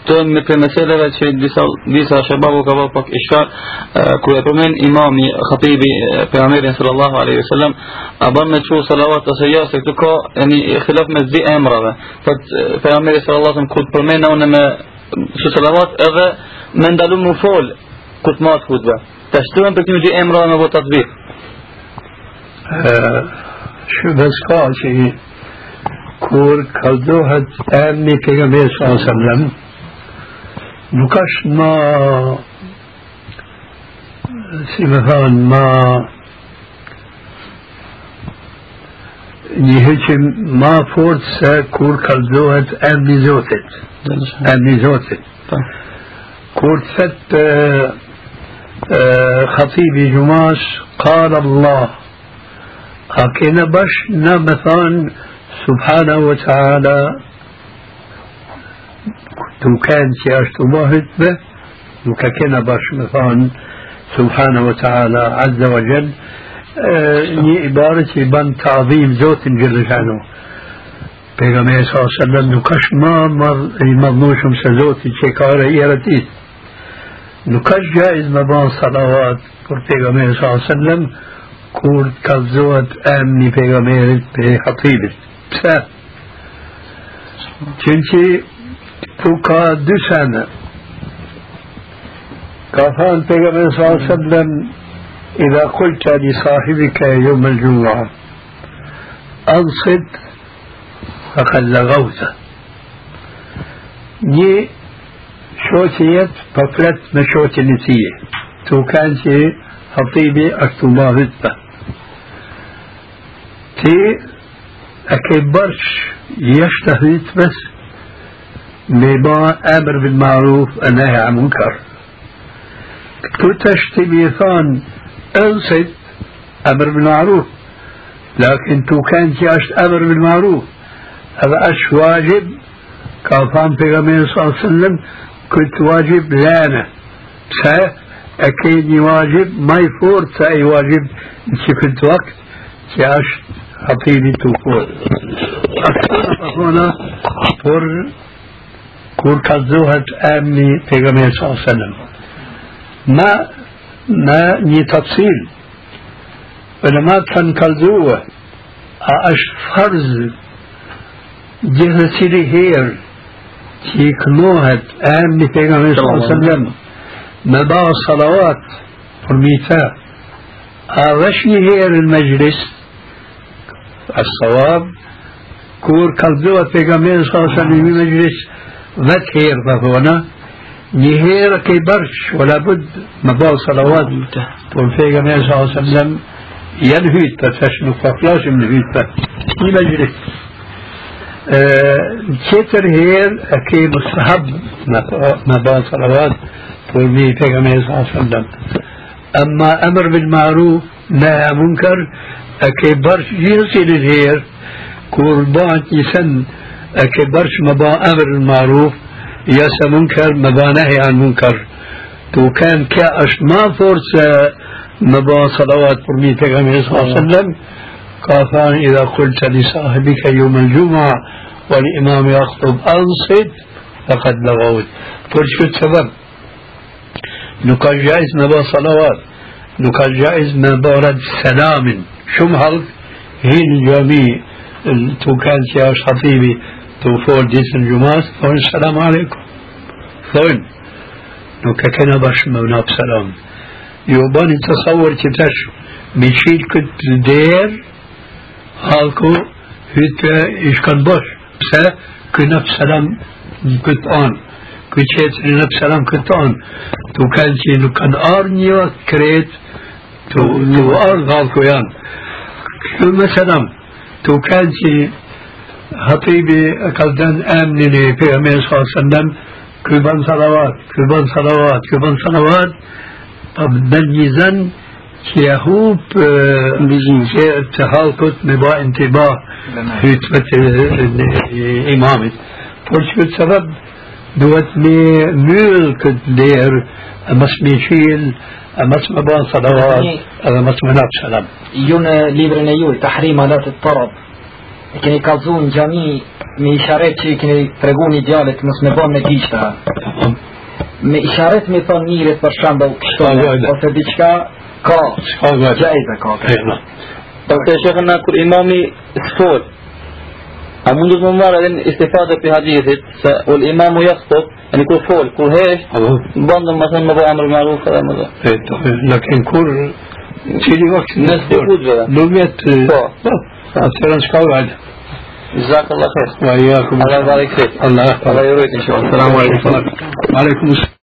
تون مثل چې دیسا شباب وکوا پک اشار آه، کوی پمن امام خطیب آه، پیغمبر صلى الله عليه وسلم ابان نشو صلوات و سیاس تو کو یعنی خلاف مزدی امره فت آه، پیغمبر صلى الله عليه وسلم کوت پمن اون م سو صلوات اغه من دلو مفول کوت مات کوت و. تشتون پکې دې امره نو تطبیق. شو بس کا چې کور کلدو هڅه مې کوي مې صلی الله علیه وسلم nuk është ma si me thonë ma një heqim ma fort se kur kalzohet emni Zotit emni Zotit kur të thët khatibi gjumas قال الله أكينا بش نمثان سبحانه وتعالى تو كان سي اشتو باهت به وككنا باش مثلا سبحانه وتعالى عز وجل ني عبارة بان تعظيم زوت جل شانه پیغمبر صلی الله علیه و سلم نکاش ما مضنوشم سزوتی چه کار ایرتیست نکاش جایز مبان صلوات پر پیغمبر صلی الله علیه و سلم kur kalzohet emni pejgamberit për hatibit. Pse? Qenë që تلقى دسنة كفان پیغمبر صلى الله عليه وسلم إذا قلت لصاحبك يوم الجمعة أنصت فقد لغوت. ني شوتيت بفلت مشوت نسية تو كان شي خطيبي أكتوبا هتبة تي أكبرش يشتهيت بس أمر بالمعروف والنهي عن المنكر. تشتي بيثان أنصت أمر بالمعروف لكن تو كان جاشت أمر بالمعروف. هذا أش واجب؟ كافان بيغمبر صلى الله عليه وسلم كنت واجب؟ لانا سا أكيد واجب. ما يفور أي واجب. كنت وقت جاشت خطيبي توفور هنا فور alaihi wasallam ma ma një tafsil ulemat kanë kalzua a është farz gjithë cili herë që i kënohet emni pejgamberit sallallahu alaihi wasallam me ba salawat për mi tha a vesh një herë në mejlis الصواب كور كالزوة بيغامبر صلى الله عليه وسلم مجلس ذات هير ضفونا نهير كي برش ولا بد مبال صلوات. والفيقى صلى الله عليه وسلم ينهيت فتشنو فقلاش من هيت يمجري تشتر هير كي مستحب مبال صلوات والمي فيقى صلى الله عليه وسلم. أما أمر بالمعروف نهى منكر أكي برش يرسل الهير كوربان يسن أكبرش مبا أمر المعروف يس منكر مبا نهي عن منكر تو كان كأش ما فرصة مبا صلوات برمي تغمي صلى الله عليه وسلم قافان إذا قلت لصاحبك يوم الجمعة والإمام يخطب أنصت فقد لغوت. فرشو السبب نقال جائز مبا صلوات نقال جائز مبا رد سلام شو محل هين الجامي تو كان يا خطيبي توفول جيسن جماس ثون السلام عليكم ثون نو كنا باش مونا بسلام. يوباني تصور كتاش ميشيل كت دير هالكو هيت إيش كان باش. بسا كنا بسلام كت آن. كتشيت لنا بسلام كت آن. تو كان شي نو كان آر نيوا كريت تو تو آر غالكو يان شو مثلا تو كان شي خطيبي قصدن آمنني في أمين صلى الله عليه وسلم كبان صلوات كبان صلوات كبان صلوات طب نجزن يهوب تخالقت مبا انتباه في إمامت فرشكت سبب دوت مي ملكت دير أمس ميشيل أمس مبان صلوات أمس مناب سلام. يون ليبرنا يول تحريم آلات الطرب. E keni kalzu në gjami me isharet që i keni tregu një djallit mos me bon me gishta me isharet me thonë njërit për shambëll kështu ose diqka ka gjajza ka Ejna. Pastaj shekën na kur imami sfol. A mundu të më marrë edhe në istifade për hadithit, se u imamu jakhtot, yani kur fol, kur hesh, Apo. bandën më thënë më bëj amër maruf edhe më dhe. Lakin kur cili vakt Në s'dikut vëlla. Lumet, Po. po, atëherën s'ka gajda. Jazakallah khair. وإياكم الله يبارك فيك. الله الله يريد إن شاء الله. السلام عليكم. وعليكم السلام